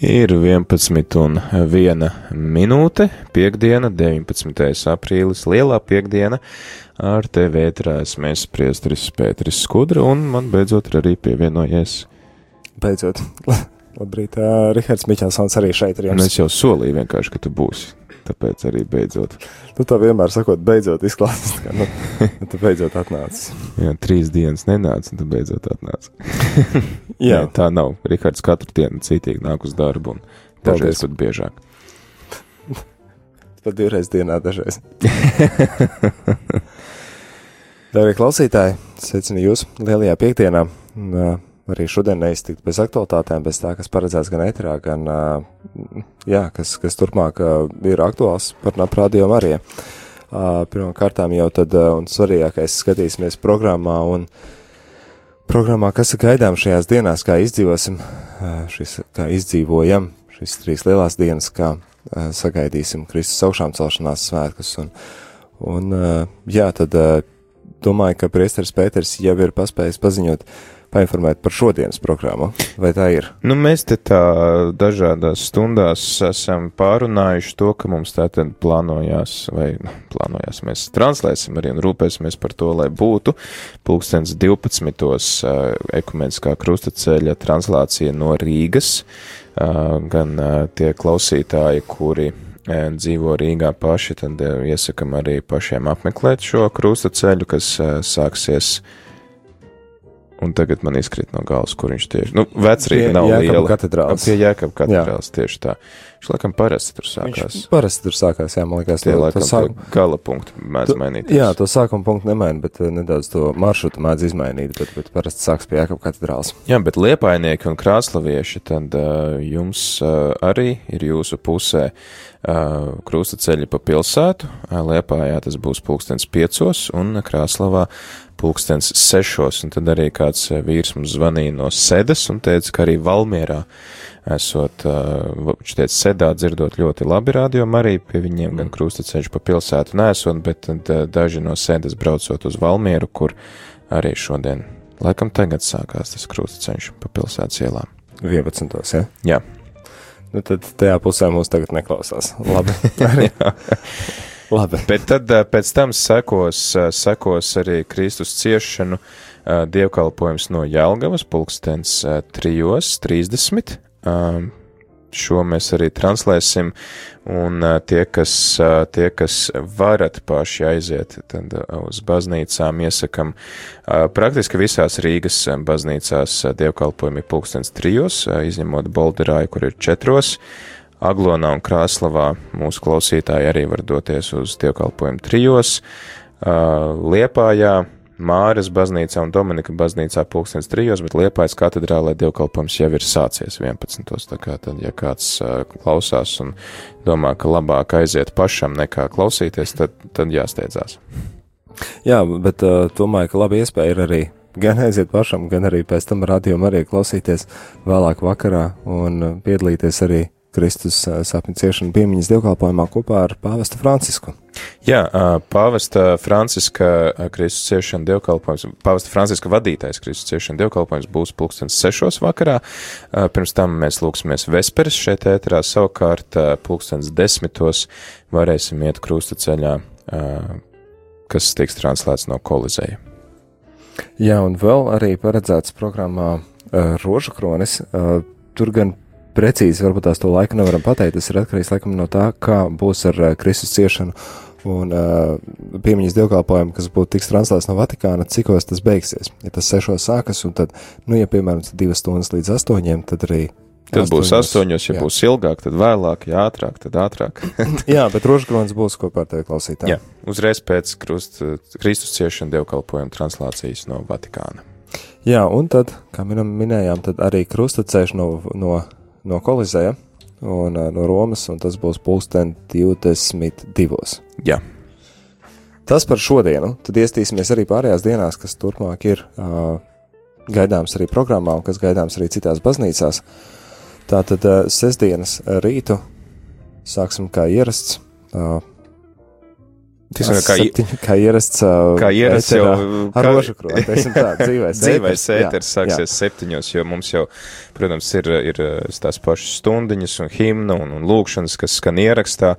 Ir 11 un 1 minūte, piekdiena, 19. aprīlis, lielā piekdiena, ar tevi ētrās mēs priestris Pēteris Skudra, un man beidzot ir arī pievienojies. Beidzot, labrīt, uh, Rihards Miķelsons arī šeit ir Un es jau solīju vienkārši, ka tu būsi, tāpēc arī beidzot. Tu tā vienmēr sakot, beidzot izklausās, ka, nu, nu, tu beidzot atnācis. Jā, trīs dienas nenāca, un tu beidzot atnāci. Jā, Nē, tā nav. Rihards katru dienu citīgi nāk uz darbu, un dažreiz pat biežāk. pat divreiz dienā dažreiz. Darbie klausītāji, sveicinu jūs lielajā piekdienā. Un, uh, arī šodien neiztikt bez aktualitātēm, bez tā, kas paredzēts gan eterā, gan, uh, jā, kas, kas turpmāk uh, ir aktuāls par naprādījām arī. Uh, Pirmkārtām jau tad, uh, un svarīgākais, skatīsimies programmā un programmā, kas ir gaidām šajās dienās, kā izdzīvosim, uh, šis, kā izdzīvojam šīs trīs lielās dienas, kā uh, sagaidīsim Kristus augšām celšanās svētkus. Un, un uh, jā, tad uh, domāju, ka priesteris Pēters jau ir paspējis paziņot, painformēt par šodienas programmu. Vai tā ir? Nu, mēs te tā dažādās stundās esam pārunājuši to, ka mums tātad plānojās, vai nu, plānojās, mēs translēsim arī un rūpēsimies par to, lai būtu pulkstens 12. Uh, ekumeniskā krustaceļa translācija no Rīgas, gan tie klausītāji, kuri dzīvo Rīgā paši, tad iesakam arī pašiem apmeklēt šo krustaceļu, kas sāksies Un tagad man izkrīt no galvas, kur viņš tieši. Nu, vecrīga nav Jēkaba liela. katedrāls. Pie Jēkab katedrāls tieši tā. Viņš laikam parasti tur sākās. Viņš parasti tur sākās, jā, man liekas, Tie to- laikam to sāk- gala punkti mēdz mainīt. Jā, to sākuma punktu nemaina, bet uh, nedaudz to maršrutu mēdz izmainīt, bet, bet parasti sāks pie Jēkab katedrāls. Jā, bet liepainieki un krāslavieši, tad uh, jums uh, arī ir jūsu pusē uh, krustaceļi pa pilsētu. Liepājā tas būs pulkstens piecos un krāslavā pulkstens sešos, un tad arī kāds uh, vīrs mums zvanīja no sedas un teica, ka arī Valmierā esot, uh, viņš teica, sedā dzirdot ļoti labi rādījumu arī pie viņiem, gan krustaceļš pa pilsētu nesot, bet tad uh, daži no sedas braucot uz Valmieru, kur arī šodien, laikam tagad sākās tas krustaceļš pa pilsētas ielām. 11. Ja? Jā. Nu, tad tajā pusē mūs tagad neklausās. Labi. Labi. Bet tad eh, pēc tam sekos, eh, sekos arī Kristus ciešanu eh, dievkalpojums no Jelgavas, pulkstens eh, 3.30. Um, Šo mēs arī translēsim, un uh, tie, kas, uh, tie, kas varat paši aiziet tad, uh, uz baznīcām, iesakam, uh, praktiski visās Rīgas uh, baznīcās uh, dievkalpojumi pulkstens trijos, uh, izņemot Bolderāju, kur ir četros. Aglonā un Krāslavā mūsu klausītāji arī var doties uz dievkalpojumu trijos, Liepājā, Māras baznīcā un Dominika baznīcā pulkstens trijos, bet Liepājas katedrālē dievkalpojums jau ir sācies 11. Tā kā tad, ja kāds klausās un domā, ka labāk aiziet pašam nekā klausīties, tad, tad jāsteidzās. Jā, bet uh, domāju, ka laba iespēja ir arī gan aiziet pašam, gan arī pēc tam radījumam arī klausīties vēlāk vakarā un piedalīties arī Kristus sapņu ciešanu piemiņas dievkalpojumā kopā ar pāvestu Francisku. Jā, pāvesta Franciska Kristus ciešana dievkalpojums, pāvesta Franciska vadītais Kristus ciešana dievkalpojums būs pulkstens sešos vakarā. Pirms tam mēs lūksimies vesperes šeit ēterā, savukārt pulkstens desmitos varēsim iet krusta ceļā, kas tiks translēts no Kolizeja. Jā, un vēl arī paredzēts programmā Rožu kronis. Tur gan precīzi varbūt tās to laiku nevaram pateikt, tas ir atkarīgs laikam no tā, kā būs ar uh, Kristus ciešanu un uh, piemiņas dievkalpojumu, kas būtu tiks translēts no Vatikāna, cikos tas beigsies. Ja tas sešos sākas, un tad, nu, ja piemēram divas stundas līdz astoņiem, tad arī. Tad būs astoņos, ja jā. būs ilgāk, tad vēlāk, ja ātrāk, tad ātrāk. Jā, bet Rožkrons būs kopā ar tevi klausītājiem. Jā, uzreiz pēc krust, Kristus ciešana dievkalpojuma translācijas no Vatikāna. Jā, un tad, kā minam, minējām, tad arī krustacēš no, no, no Kolizeja un uh, no Romas, un tas būs pulksten 22. Jā, Tas par šodienu, tad iestīsimies arī pārējās dienās, kas turpmāk ir uh, gaidāms arī programmā un kas gaidāms arī citās baznīcās. Tātad uh, sestdienas rītu sāksim kā ierasts. Uh, Tiksim, kā, Septiņi, kā ierasts, kā ierasts jau ar rožu kroni, teiksim tā, dzīvēs dzīvēs ēters. Sāksies septiņos, jo mums jau, protams, ir, ir tās pašas stundiņas un himna un, un lūkšanas, kas skan ierakstā,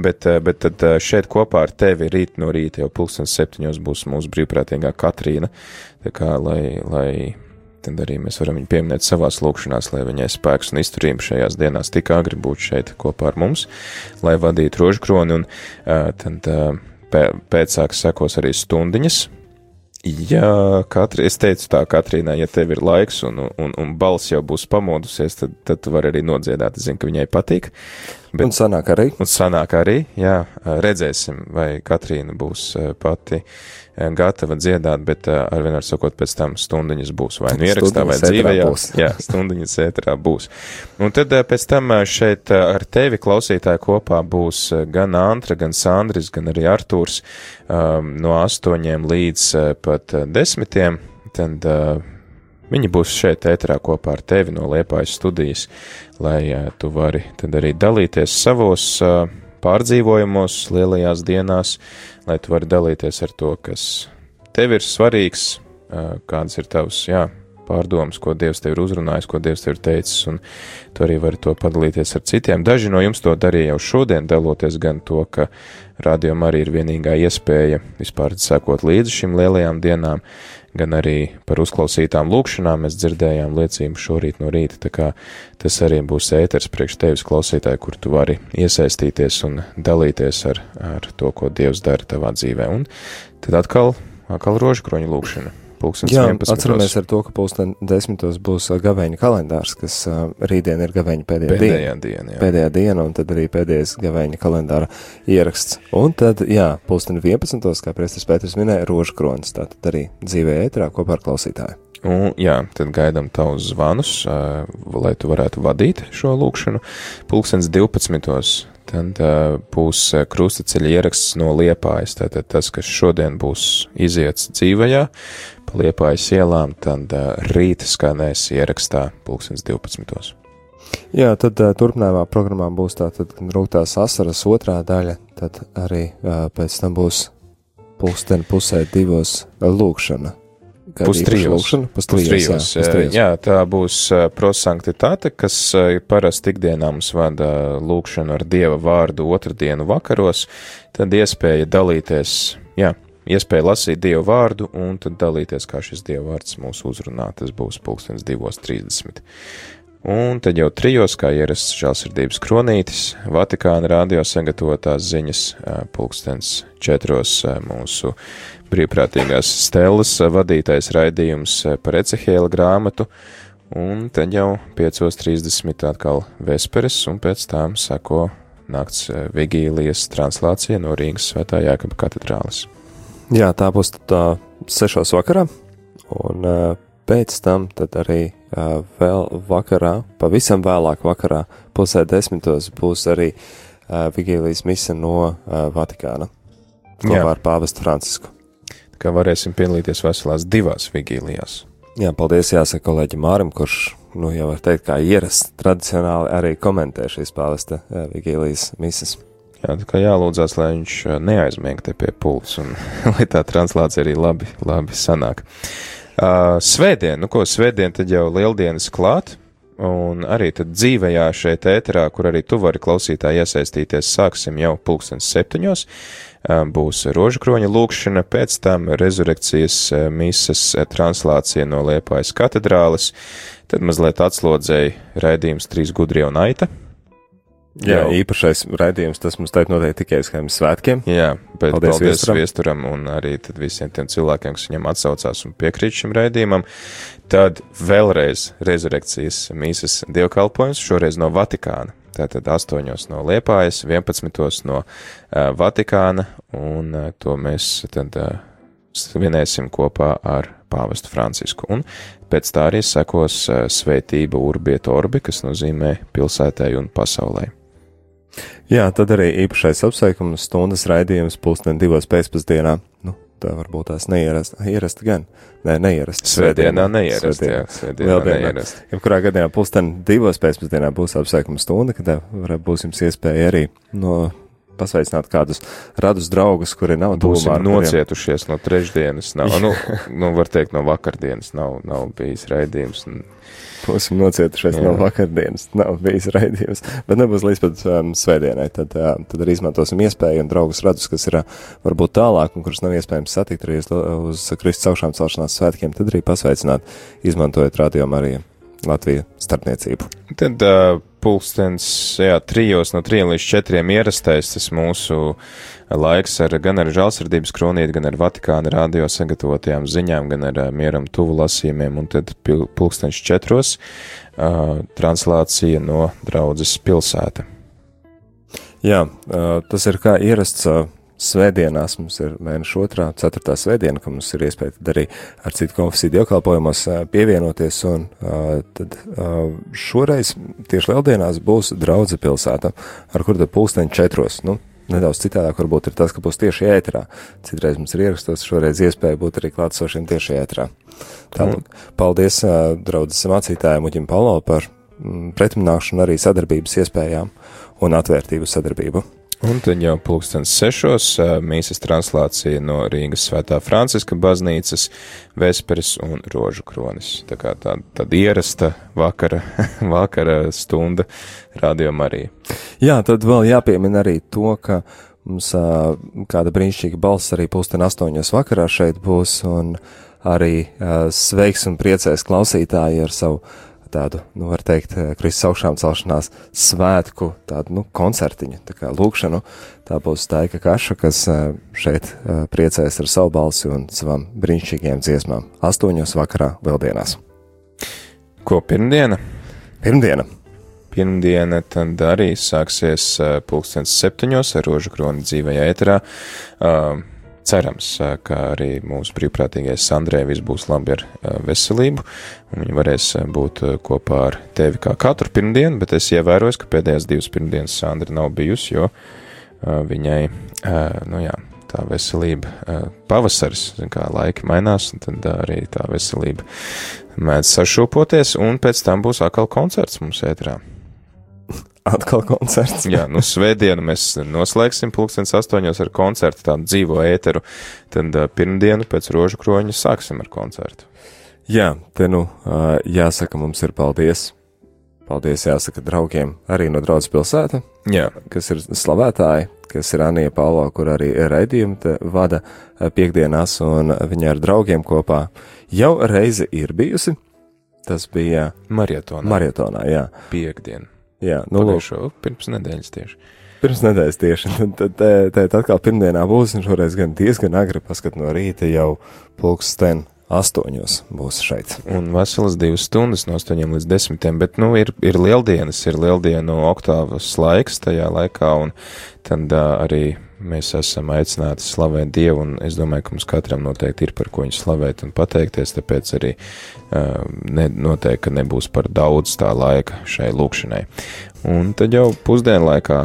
bet, bet tad šeit kopā ar tevi rīt no rīta jau pulkstens septiņos būs mūsu brīvprātīgā Katrīna, tā kā, lai, lai tad arī mēs varam viņu pieminēt savās lūkšanās, lai viņai spēks un izturība šajās dienās tik agri būt šeit kopā ar mums, lai vadītu rožu kroni un tad. Uh, pēcāk sekos arī stundiņas. Ja katri, es teicu tā, Katrīnai, ja tev ir laiks un, un, un balss jau būs pamodusies, tad, tad tu vari arī nodziedāt. Es zinu, ka viņai patīk. Bet, un sanāk arī. Un sanāk arī, jā, redzēsim, vai Katrīna būs pati gatava dziedāt, bet ar vienmēr sakot, pēc tam stundiņas būs vai nu ierakstā vai dzīvē, jā, jā, stundiņas ēterā būs. Un tad pēc tam šeit ar tevi klausītāji kopā būs gan Antra, gan Sandris, gan arī Artūrs no astoņiem līdz pat desmitiem. Tad Viņi būs šeit ēterā kopā ar tevi no Liepājas studijas, lai tu vari tad arī dalīties savos pārdzīvojumos, lielajās dienās, lai tu vari dalīties ar to, kas tev ir svarīgs, kādas ir tavs, jā, pārdomas, ko Dievs tev ir uzrunājis, ko Dievs tev ir teicis, un tu arī vari to padalīties ar citiem. Daži no jums to darīja jau šodien, daloties gan to, ka rādījumā arī ir vienīgā iespēja vispār sekot līdzi šīm lielajām dienām, gan arī par uzklausītām lūkšanām mēs dzirdējām liecību šorīt no rīta, tā kā tas arī būs ēters priekš tevis klausītāji, kur tu vari iesaistīties un dalīties ar, ar to, ko Dievs dara tavā dzīvē. Un tad atkal, atkal rožkroņa lūkšana. Jā, 11. atceramies ar to, ka pulksten desmitos būs gaveņa kalendārs, kas uh, rītdien ir gaveņa pēdējā, pēdējā diena. diena jā. Pēdējā diena, un tad arī pēdējais gaveņa kalendāra ieraksts. Un tad, jā, pulksten 11. kā Priestis Pēters minēja, rožkronis, tātad arī dzīvē ētrā kopā ar klausītāju. Un, jā, tad gaidām tavus zvanus, uh, lai tu varētu vadīt šo lūkšanu. Pulkstens 12 tad uh, būs krustaceļa ieraksts no Liepājas. Tātad tas, kas šodien būs iziets dzīvajā pa Liepājas ielām, tad uh, rīta skanēs ierakstā pulkstens 12. Jā, tad uh, turpinājumā programmā būs tātad rūtās asaras otrā daļa, tad arī uh, pēc tam būs pulksten pusē divos lūkšana Pustrijos. Pustrijos. Jā, jā, tā būs prosanktitāte, kas parasti ikdienā mums vada lūkšanu ar Dieva vārdu otrdienu vakaros, tad iespēja dalīties, jā, iespēja lasīt Dievu vārdu un tad dalīties, kā šis Dieva vārds mūs uzrunā. Tas būs pulkstens 2.30. Un tad jau trijos, kā ierasts žēlsirdības kronītis, Vatikāna rādio sagatavotās ziņas, pulkstens četros mūsu brīvprātīgās stēles vadītais raidījums par Ecehēla grāmatu, un tad jau 5.30 atkal vesperes, un pēc tām sako nakts vigīlijas translācija no Rīgas svētā Jākaba katedrālis. Jā, tā būs tā sešos vakarā, un pēc tam tad arī vēl vakarā, pavisam vēlāk vakarā, pusē desmitos būs arī uh, Vigīlijas mise no uh, Vatikāna kopā ar pāvestu Francisku. Kā varēsim piedalīties veselās divās vigīlijās. Jā, paldies jāsaka kolēģim Mārim, kurš, nu, jau var teikt, kā ierasts, tradicionāli arī komentē šīs pāvesta uh, Vigīlijas mises. Jā, tā kā jālūdzās, lai viņš neaizmieg te pie pults un lai tā translācija arī labi, labi sanāk. Uh, svētdien, nu ko, svētdien tad jau lieldienas klāt, un arī tad dzīvējā šeit ēterā, kur arī tu vari klausītāji iesaistīties, sāksim jau pulkstens septiņos, uh, būs rožkroņa lūkšana, pēc tam rezurekcijas uh, mises translācija no Liepājas katedrāles, tad mazliet atslodzēja raidījums Trīs gudrie un aita, Jā, jau. īpašais raidījums, tas mums tagad noteikti tikai uz kādiem svētkiem. Jā, bet paldies, paldies viesturam. viesturam un arī visiem tiem cilvēkiem, kas viņam atsaucās un piekrīt šim raidījumam. Tad vēlreiz rezurekcijas mīsas dievkalpojums, šoreiz no Vatikāna. Tātad 8 no Liepājas, 11 no uh, Vatikāna, un uh, to mēs tad uh, svinēsim kopā ar pāvestu Francisku. Un pēc tā arī sekos uh, svētība Urbiet Orbi, kas nozīmē pilsētai un pasaulē. Jā, tad arī īpašais apsveikums stundas raidījums pulksten divos pēcpusdienā. Nu, tā varbūt tās neierasta, ierasta gan. Nē, neierasta. Svētdienā neierasta, jā, svētdienā neierasta. Jebkurā gadījumā pulksten divos pēcpusdienā būs apsveikuma stunda, kad būs jums iespēja arī no pasveicināt kādus radus draugus, kuri nav Būsim nocietušies kuriem... no trešdienas, nav, nu, nu, var teikt, no vakardienas nav, nav bijis raidījums. Un... Būsim nocietušies Jā. no vakardienas, nav bijis raidījums, bet nebūs līdz pat um, svētdienai, tad, uh, tad arī izmantosim iespēju un draugus radus, kas ir uh, varbūt tālāk un kurus nav iespējams satikt arī uz, uz Kristus augšām celšanās svētkiem, tad arī pasveicināt, izmantojot radio Mariju. Latviju starpniecību. Tad uh, pulkstens, jā, trijos no trijiem līdz četriem ierastais tas mūsu laiks ar gan ar žālsirdības kronieti, gan ar Vatikāna radio sagatavotajām ziņām, gan ar mieram tuvu lasījumiem, un tad pulkstens četros uh, translācija no draudzes pilsēta. Jā, uh, tas ir kā ierasts. Uh, svētdienās mums ir mēneša otrā, ceturtā svētdiena, ka mums ir iespēja tad arī ar citu konfesiju dievkalpojumos pievienoties, un tad šoreiz tieši lieldienās būs draudze pilsēta, ar kur tad pulksteņi četros, nu, nedaudz citādāk varbūt ir tas, ka būs tieši ētrā. Citreiz mums ir ierakstos, šoreiz iespēja būt arī klātsošiem tieši ētrā. Tālāk, paldies uh, draudzes mācītājiem Uģim Palo par mm, pretimnākšanu arī sadarbības iespējām un atvērtību sadarbību. Un tad jau pulkstens sešos mīsas translācija no Rīgas svētā Franciska baznīcas, vesperes un rožu kronis. Tā kā tā, tāda ierasta vakara, vakara stunda radio Marija. Jā, tad vēl jāpiemina arī to, ka mums kāda brīnišķīga balss arī pulksten astoņos vakarā šeit būs, un arī sveiks un priecēs klausītāji ar savu tādu, nu, var teikt, eh, Kristus augšām celšanās svētku, tādu, nu, koncertiņu, tā kā lūkšanu. Tā būs Taika Kaša, kas eh, šeit eh, priecēs ar savu balsi un savām brīnišķīgajām dziesmām. Astoņos vakarā lieldienās. Ko pirmdiena? Pirmdiena. Pirmdiena tad arī sāksies pulkstens septiņos ar rožu kroni dzīvajā ēterā. Uh, cerams, ka arī mūsu brīvprātīgais Sandrē viss būs labi ar veselību, un viņi varēs būt kopā ar tevi kā katru pirmdienu, bet es ievēroju, ka pēdējās divas pirmdienas Sandra nav bijusi, jo viņai, nu jā, tā veselība pavasaris, kā laiki mainās, un tad arī tā veselība mēdz sašūpoties, un pēc tam būs atkal koncerts mums ētrā atkal koncerts. Jā, nu, svētdienu mēs noslēgsim pulkstens astoņos ar koncertu, tādu dzīvo ēteru, tad uh, pirmdienu pēc rožu kroņa sāksim ar koncertu. Jā, te nu uh, jāsaka mums ir paldies. Paldies jāsaka draugiem arī no draudzes pilsēta, Jā. kas ir slavētāji, kas ir Anija Paulo, kur arī raidījumu vada piekdienās, un viņa ar draugiem kopā jau reizi ir bijusi. Tas bija Marietonā. Marietonā, jā. Piekdien. Jā, nu, Pagājušo, pirms nedēļas tieši. Pirms nedēļas tieši. Tad, tad, tad atkal pirmdienā būs, un šoreiz gan diezgan agri paskat no rīta jau pulksten astoņos būs šeit. Un veselas divas stundas no astoņiem līdz desmitiem, bet, nu, ir, ir lieldienas, ir lieldienu oktāvas laiks tajā laikā, un tad uh, arī mēs esam aicināti slavēt Dievu, un es domāju, ka mums katram noteikti ir par ko viņu slavēt un pateikties, tāpēc arī uh, ne, noteikti, nebūs par daudz tā laika šai lūkšanai. Un tad jau pusdienlaikā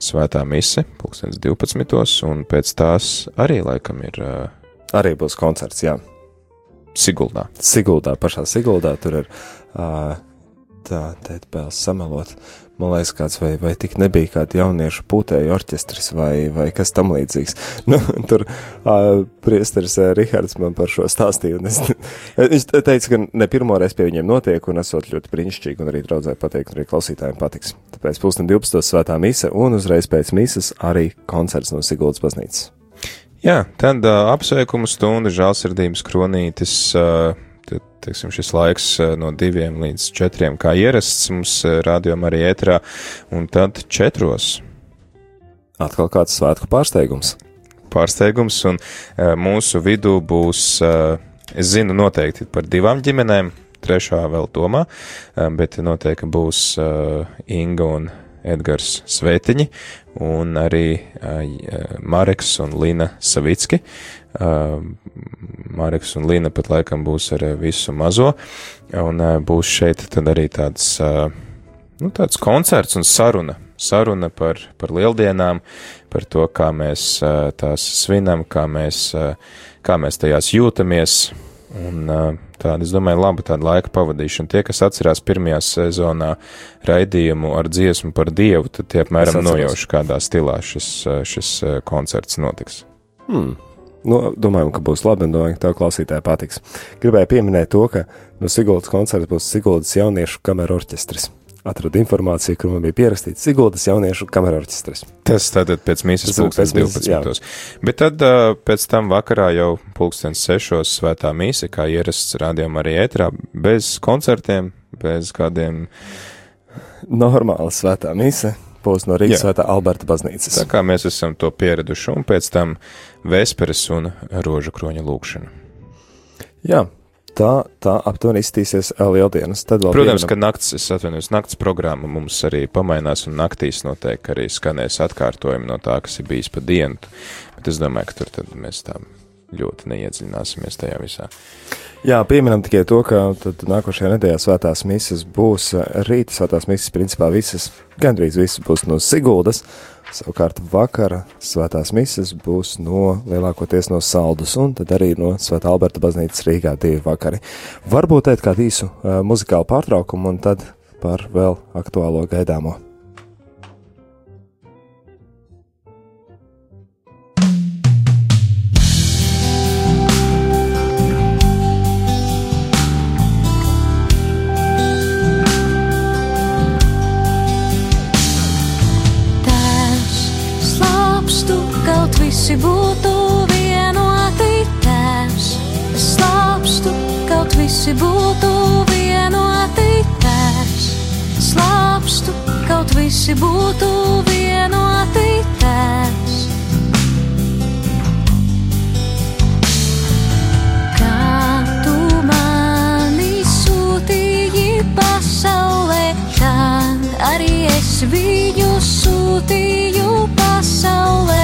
svētā mise, pulkstens 12. un pēc tās arī laikam ir. Uh, arī būs koncerts, jā. Siguldā. Siguldā, pašā Siguldā tur ir uh, tā, tēt pēls samelot. Man liekas, kāds vai, vai tik nebija kāda jauniešu pūtēju orķestris vai, vai kas tam līdzīgs. Nu, tur uh, priesteris uh, Rihards man par šo stāstīja. Es, viņš teica, ka ne pirmo reizi pie viņiem notiek un esot ļoti brīnišķīgi un arī draudzē pateikt, un arī klausītājiem patiks. Tāpēc pulksten 12. svētā mise un uzreiz pēc mises arī koncerts no Siguldas baznīcas. Jā, tad uh, apsveikumu stunda žālsirdības kronītis. Uh, tad, teiksim, šis laiks no diviem līdz četriem, kā ierasts mums rādījumā arī ētrā, un tad četros. Atkal kāds svētku pārsteigums. Pārsteigums, un uh, mūsu vidū būs, uh, es zinu noteikti par divām ģimenēm, trešā vēl tomā, uh, bet noteikti būs uh, Inga un Edgars Svētiņi un arī Mareks un Lina Savicki. Mareks un Lina pat laikam būs ar visu mazo, un būs šeit tad arī tāds, nu, tāds koncerts un saruna. Saruna par, par lieldienām, par to, kā mēs tās svinam, kā mēs, kā mēs tajās jūtamies, Un tāda, es domāju, laba tāda laika pavadīšana. Tie, kas atcerās pirmajā sezonā raidījumu ar dziesmu par Dievu, tad tie apmēram nojauš, kādā stilā šis, šis koncerts notiks. Hmm. Nu, domājam, ka būs labi, un domāju, ka tev klausītāji patiks. Gribēju pieminēt to, ka no Siguldas koncerta būs Siguldas jauniešu kameru orķestris atradu informāciju, kur man bija pierakstīts Siguldas jauniešu kameru orķestris. Tas tātad pēc mīsas pulkstens 12. Bet tad pēc tam vakarā jau pulkstens 6. svētā mīsa, kā ierasts rādījumā arī ētrā, bez koncertiem, bez kādiem. Normāla svētā mīsa būs no Rīgas svētā Alberta baznīcas. Tā kā mēs esam to pieraduši, un pēc tam vēsperes un rožu kroņa lūkšana. Jā, tā, tā aptuveni izskatīsies lieldienas. Protams, pieminam... ka nakts, es atvainojos, nakts programma mums arī pamainās, un naktīs noteikti arī skanēs atkārtojumi no tā, kas ir bijis pa dienu. Bet es domāju, ka tur tad mēs tā ļoti neiedziļināsimies tajā visā. Jā, pieminam tikai to, ka nākošajā nedēļā svētās misijas būs rīta svētās misijas, principā visas, gandrīz visas būs no Siguldas. Savukārt vakara svētās misijas būs no lielākoties no Saldus un tad arī no Svētā Alberta baznīcas Rīgā divi vakari. Varbūt teikt kādu īsu uh, muzikālu pārtraukumu un tad par vēl aktuālo gaidāmo. Es viņu sūtīju pasaulē.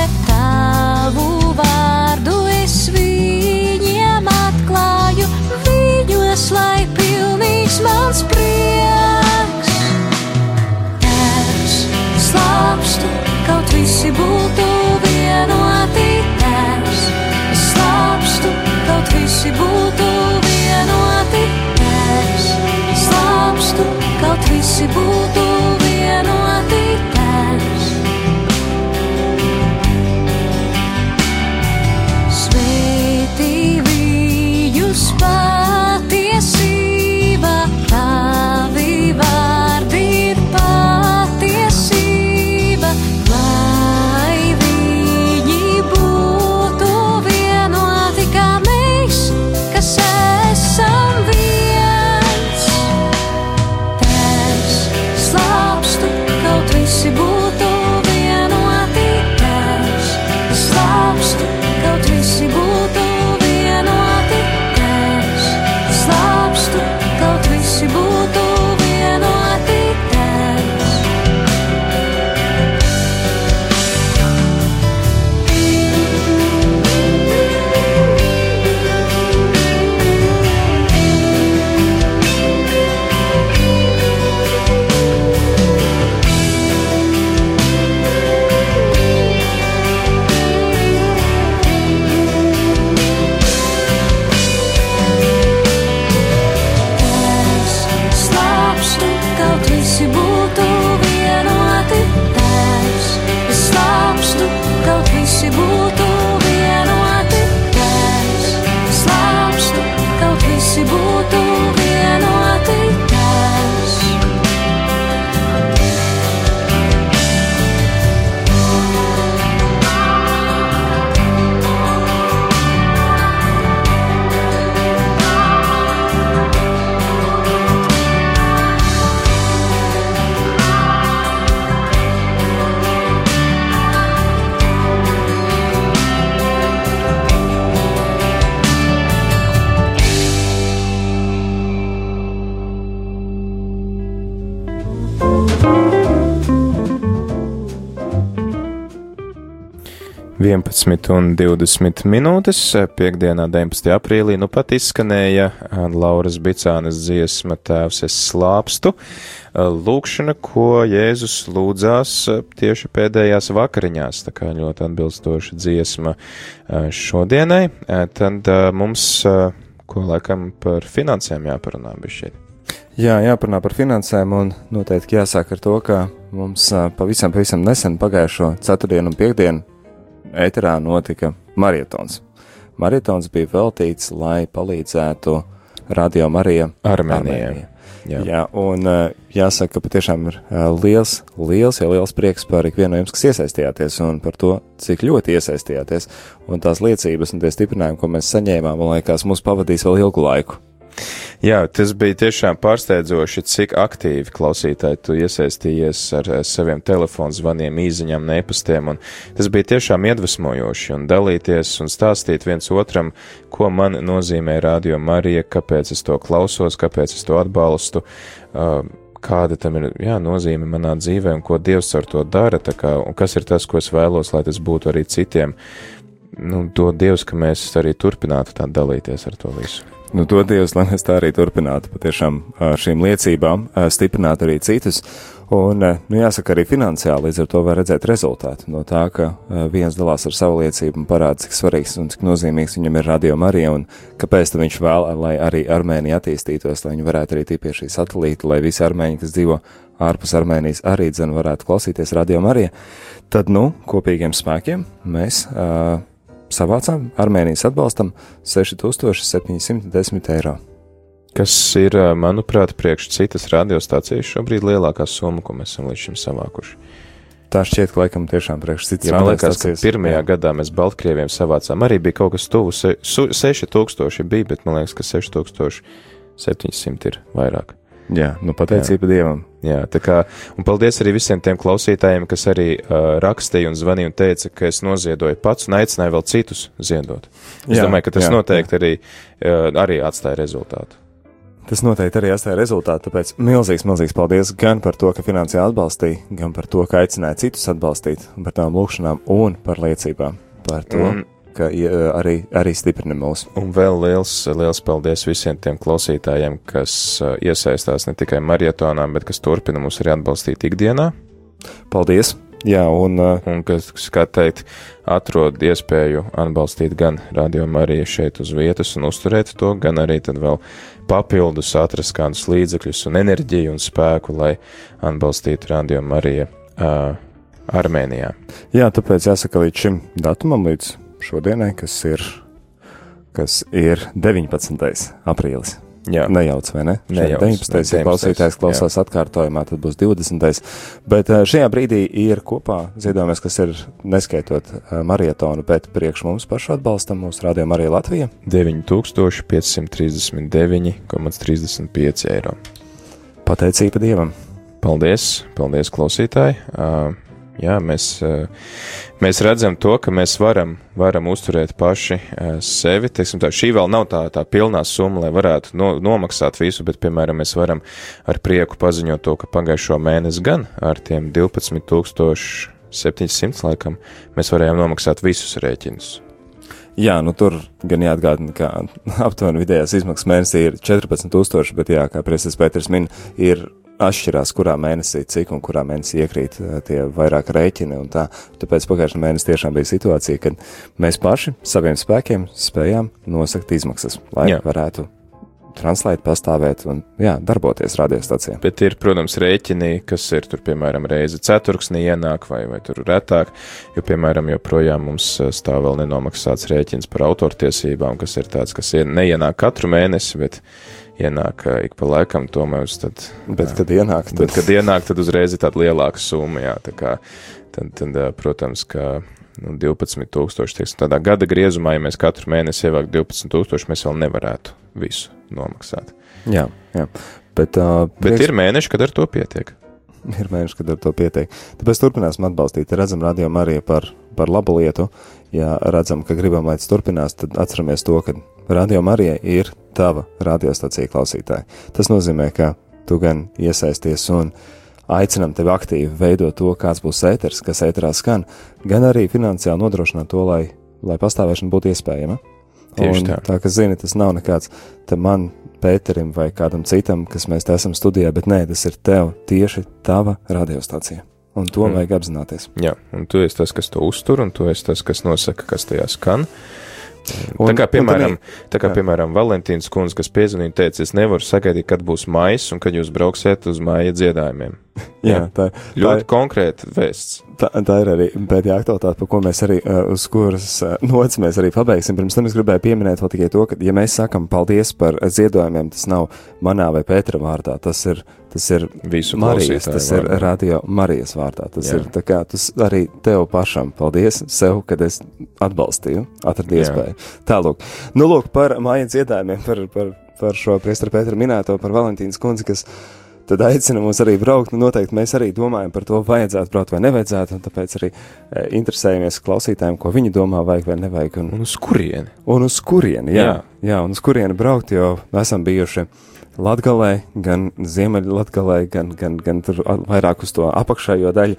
mans prieks. Tēvs, slāpstu, kaut visi būtu vienoti. Tēvs, slāpstu, kaut visi būtu vienoti. Tēvs, slāpstu, kaut visi būtu un 20 minūtes. Piektdienā, 19. aprīlī, nu pat izskanēja Lauras Bicānas dziesma Tēvs es slāpstu. Lūkšana, ko Jēzus lūdzās tieši pēdējās vakariņās, tā kā ļoti atbilstoša dziesma šodienai. Tad mums ko laikam par finansēm jāparunā bišķiet. Jā, jāparunā par finansēm, un noteikti jāsāk ar to, ka mums pavisam, pavisam nesen pagājušo ceturtdienu un piekdienu ēterā notika marietons. Marietons bija veltīts, lai palīdzētu Radio Marija Armēnijā. Jā. Jā, un ā, jāsaka, ka patiešām ir ā, liels, liels, ja liels prieks par ikvienu no jums, kas iesaistījāties, un par to, cik ļoti iesaistījāties, un tās liecības un tie stiprinājumi, ko mēs saņēmām, man liekas, mūs pavadīs vēl ilgu laiku. Jā, tas bija tiešām pārsteidzoši, cik aktīvi klausītāji tu iesaistījies ar eh, saviem telefonu zvaniem, īziņām, nepastiem, tas bija tiešām iedvesmojoši, un dalīties un stāstīt viens otram, ko man nozīmē Radio Marija, kāpēc es to klausos, kāpēc es to atbalstu, uh, kāda tam ir jā, nozīme manā dzīvē un ko Dievs ar to dara, kā, un kas ir tas, ko es vēlos, lai tas būtu arī citiem. Nu, to Dievs, ka mēs arī turpinātu tā dalīties ar to visu. Nu, to Dievs, lai mēs tā arī turpinātu, patiešām ar šīm liecībām stiprināt arī citus. Un, nu, jāsaka, arī finansiāli līdz ar to var redzēt rezultātu no tā, ka viens dalās ar savu liecību un parāda, cik svarīgs un cik nozīmīgs viņam ir radio Marija un kāpēc viņš vēl, lai arī Armēnija attīstītos, lai viņi varētu arī tīpie šī satelīta, lai visi armēņi, kas dzīvo ārpus Armēnijas, arī dzen varētu klausīties radio Marija. Tad, nu, kopīgiem spēkiem mēs. Uh, savācām Armēnijas atbalstam 6710 eiro. Kas ir, manuprāt, priekš citas radiostācijas šobrīd lielākā summa, ko mēs esam līdz šim savākuši. Tā šķiet, ka laikam tiešām priekš citas Ja man liekas, ka radiostacijas- pirmajā Jā. gadā mēs Baltkrieviem savācām arī bija kaut kas tuvu se, su, 6000 bija, bet man liekas, ka 6700 ir vairāk. Jā, nu pateicība Dievam. Jā, tā kā, un paldies arī visiem tiem klausītājiem, kas arī uh, rakstīja un zvanīja un teica, ka es noziedoju pats un aicināju vēl citus ziedot. Es Jā, domāju, ka tas jā, noteikti arī, uh, arī atstāja rezultātu. Tas noteikti arī atstāja rezultātu, tāpēc milzīgs, milzīgs paldies gan par to, ka finansiāli atbalstīja, gan par to, ka aicināja citus atbalstīt, par tām lūkšanām un par liecībām. Par to, Un- ka arī, arī stiprina mūs. Un vēl liels, liels paldies visiem tiem klausītājiem, kas uh, iesaistās ne tikai marietonā, bet kas turpina mūs arī atbalstīt ikdienā. Paldies! Jā, un uh, un kas, kas, kā teikt, atrod iespēju atbalstīt gan radiomu arī šeit uz vietas un uzturēt to, gan arī tad vēl papildus atrast kādus līdzekļus un enerģiju un spēku, lai atbalstītu radiomu arī uh, Armēnijā. Jā, tāpēc jāsaka līdz šim datumam, līdz šodienai, kas ir, kas ir 19. aprīlis. Jā, Nejauc, vai ne? Nejauc, 19. ja 19., klausītājs klausās atkārtojumā, tad būs 20. Bet eh, šajā brīdī ir kopā ziedojumies, kas ir neskaitot eh, marietonu, bet priekš mums pašu atbalstam mūsu rādījumu arī Latvija. 9539,35 eiro. Pateicība Dievam! Paldies, paldies klausītāji! Uh, jā, mēs, uh, mēs redzam to, ka mēs varam, varam uzturēt paši uh, sevi. Teiksim, tā, šī vēl nav tā, tā pilnā summa, lai varētu no, nomaksāt visu, bet, piemēram, mēs varam ar prieku paziņot to, ka pagājušo mēnesi gan ar tiem 12,700 laikam mēs varējām nomaksāt visus rēķinus. Jā, nu tur gan jāatgādina, ka aptuveni vidējās izmaksas mēnesī ir 14,000, bet jā, kā Prieses Pēters min, ir atšķirās, kurā mēnesī cik un kurā mēnesī iekrīt tie vairāk rēķini tā. Tāpēc pagājušajā mēnesī tiešām bija situācija, kad mēs paši saviem spēkiem spējām nosakt izmaksas, lai Jā. varētu translēt, pastāvēt un jā, darboties radiostacijā. Bet ir, protams, rēķini, kas ir tur, piemēram, reizi ceturksnī ienāk vai, vai tur retāk, jo, piemēram, joprojām mums stāv vēl nenomaksāts rēķins par autortiesībām, kas ir tāds, kas ien- neienāk katru mēnesi, bet ienāk ik pa laikam, tomēr uz tad. Bet, kad ienāk, tad, Bet, kad ienāk, tad uzreiz ir tāda lielāka summa, jā, tā kā, tad, tad protams, ka nu, 12,000, teiksim, tādā gada griezumā, ja mēs katru mēnesi ievāktu 12,000, mēs vēl nevarētu visu nomaksāt. jā, jā. Bet, uh, Bet ir mēneši, kad ar to pietiek. ir mēneši, kad ar to pietiek. Tāpēc turpināsim atbalstīt. Redzam, radījām arī par, par labu lietu. Ja redzam, ka gribam, lai tas turpinās, tad atceramies to, ka radījām arī ir tava radiostacija klausītāja. Tas nozīmē, ka tu gan iesaisties un aicinam tevi aktīvi veidot to, kāds būs ēters, kas ēterā skan, gan arī finansiāli nodrošināt to, lai, lai pastāvēšana būtu iespējama. Tieši Un tā. tā kā zini, tas nav nekāds te man, Pēterim vai kādam citam, kas mēs te esam studijā, bet nē, tas ir tev tieši tava radiostacija. Un to Mm. vajag apzināties. Jā, un tu esi tas, kas to uztur, un tu esi tas, kas nosaka, kas tajā skan. Un, tā kā, piemēram, un tā kā, piemēram Valentīns kundze, kas piezvanīja, teica, es nevaru sagaidīt, kad būs maijs un kad jūs brauksiet uz māja dziedājumiem. Jā, tā, Ļoti konkrēti vēsts. tā, tā ir arī pēdējā aktualitāte, par ko mēs arī, uh, uz kuras uh, nots mēs arī pabeigsim. Pirms tam es gribēju pieminēt vēl tikai to, ka, ja mēs sakam paldies par ziedojumiem, tas nav manā vai Pētera vārdā, tas ir, tas ir Visu Marijas, tas ir vārdā. radio Marijas vārdā. Tas Jā. ir tā kā, tas arī tev pašam paldies sev, kad es atbalstīju, atradu iespēju. Tālūk, nu lūk par mājas dziedājumiem, par, par, par šo priestara Pētera minēto, par Valentīnas kundzi, kas tad aicina mūs arī braukt. Nu, noteikti mēs arī domājam par to, vajadzētu braukt vai nevajadzētu, tāpēc arī e, interesējamies klausītājiem, ko viņi domā, vajag vai nevajag. Un, Un uz kurieni? un uz kurieni, jā, jā. Jā. un uz kurieni braukt, jo esam bijuši Latgalē, gan Ziemeļlatgalē, gan, gan, gan vairāk uz to apakšējo daļu,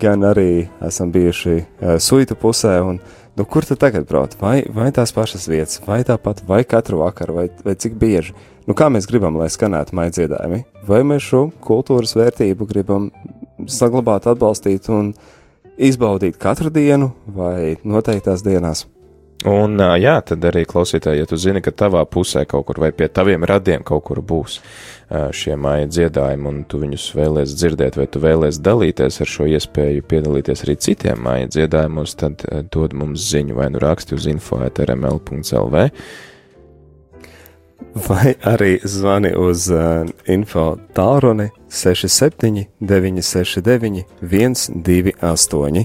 gan arī esam bijuši uh, suitu pusē, un nu, kur tad tagad braukt? Vai, vai tās pašas vietas, vai tāpat, vai katru vakaru, vai, vai cik bieži? Nu, kā mēs gribam, lai skanētu maija dziedājumi? Vai mēs šo kultūras vērtību gribam saglabāt, atbalstīt un izbaudīt katru dienu vai noteiktās dienās? Un, jā, tad arī klausītāji, ja tu zini, ka tavā pusē kaut kur vai pie taviem radiem kaut kur būs šie māja dziedājumi, un tu viņus vēlies dzirdēt, vai tu vēlies dalīties ar šo iespēju piedalīties arī citiem māja dziedājumos, tad dod mums ziņu vai nu raksti uz info.rml.lv. Vai arī zvani uz uh, info tālruni 67, 969, 128.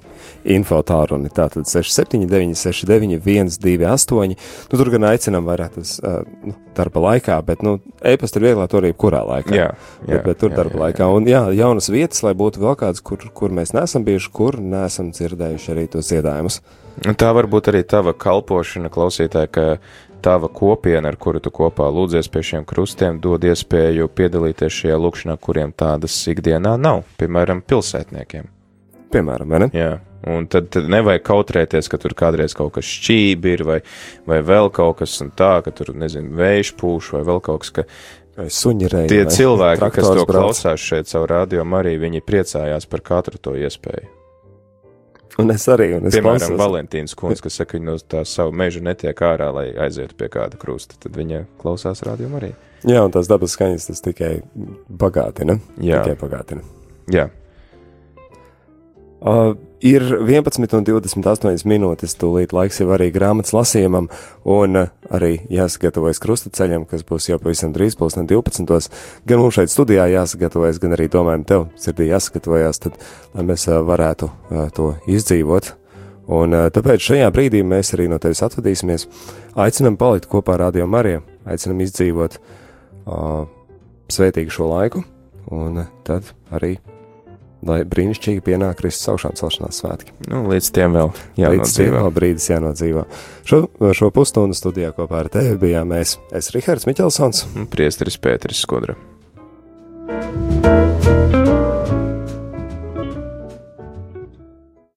Info tālruni tātad 67, 969, 128. Nu, tur gan aicinām vairāk tas uh, darba laikā, bet, nu, e-pasta ir vieglāk to arī kurā laikā. Jā, jā, bet, bet tur jā, darba jā, laikā. Un jā, jaunas vietas, lai būtu vēl kādas, kur, kur mēs neesam bijuši, kur neesam dzirdējuši arī tos iedājumus. Un tā var būt arī tava kalpošana, klausītāji, ka tava kopiena, ar kuru tu kopā lūdzies pie šiem krustiem, dod iespēju piedalīties šajā lūkšanā, kuriem tādas ikdienā nav, piemēram, pilsētniekiem. Piemēram, ne? Jā. Un tad, tad nevajag kautrēties, ka tur kādreiz kaut kas šķībi ir, vai, vai vēl kaut kas tā, ka tur, nezinu, vējš pūš, vai vēl kaut kas, ka Vai suņi reizē. tie cilvēki, kas to klausās šeit savu radio, arī viņi priecājās par katru to iespēju. Un es arī, un es Piemēram, klausos. Valentīns Kungs, kas saka, ka no tā savu meža netiek ārā, lai aizietu pie kāda krusta, tad viņa klausās radio arī. Jā, un tās dabas skaņas tas tikai bagātina. Jā. Tikai bagātina. Jā, Uh, ir 11 un 28 minūtes, tūlīt laiks jau arī grāmatas lasījumam, un uh, arī jāsagatavojas krustaceļam, kas būs jau pavisam drīz, pulksten 12. Gan mums šeit studijā jāsagatavojas, gan arī domājam tev sirdī jāsagatavojas, tad, lai mēs uh, varētu uh, to izdzīvot. Un uh, tāpēc šajā brīdī mēs arī no tevis atvadīsimies, aicinam palikt kopā ar Radio Mariju, aicinam izdzīvot uh, svētīgu šo laiku, un uh, tad arī lai brīnišķīgi pienāk Kristus augšām celšanās svētki. Nu, līdz tiem vēl jānodzīvo. Līdz tiem vēl brīdis jānodzīvo. Šo, šo pusstundu studijā kopā ar tevi bijām mēs. Es Rihards Miķelsons. Un priesteris Pēteris Skodra. thank you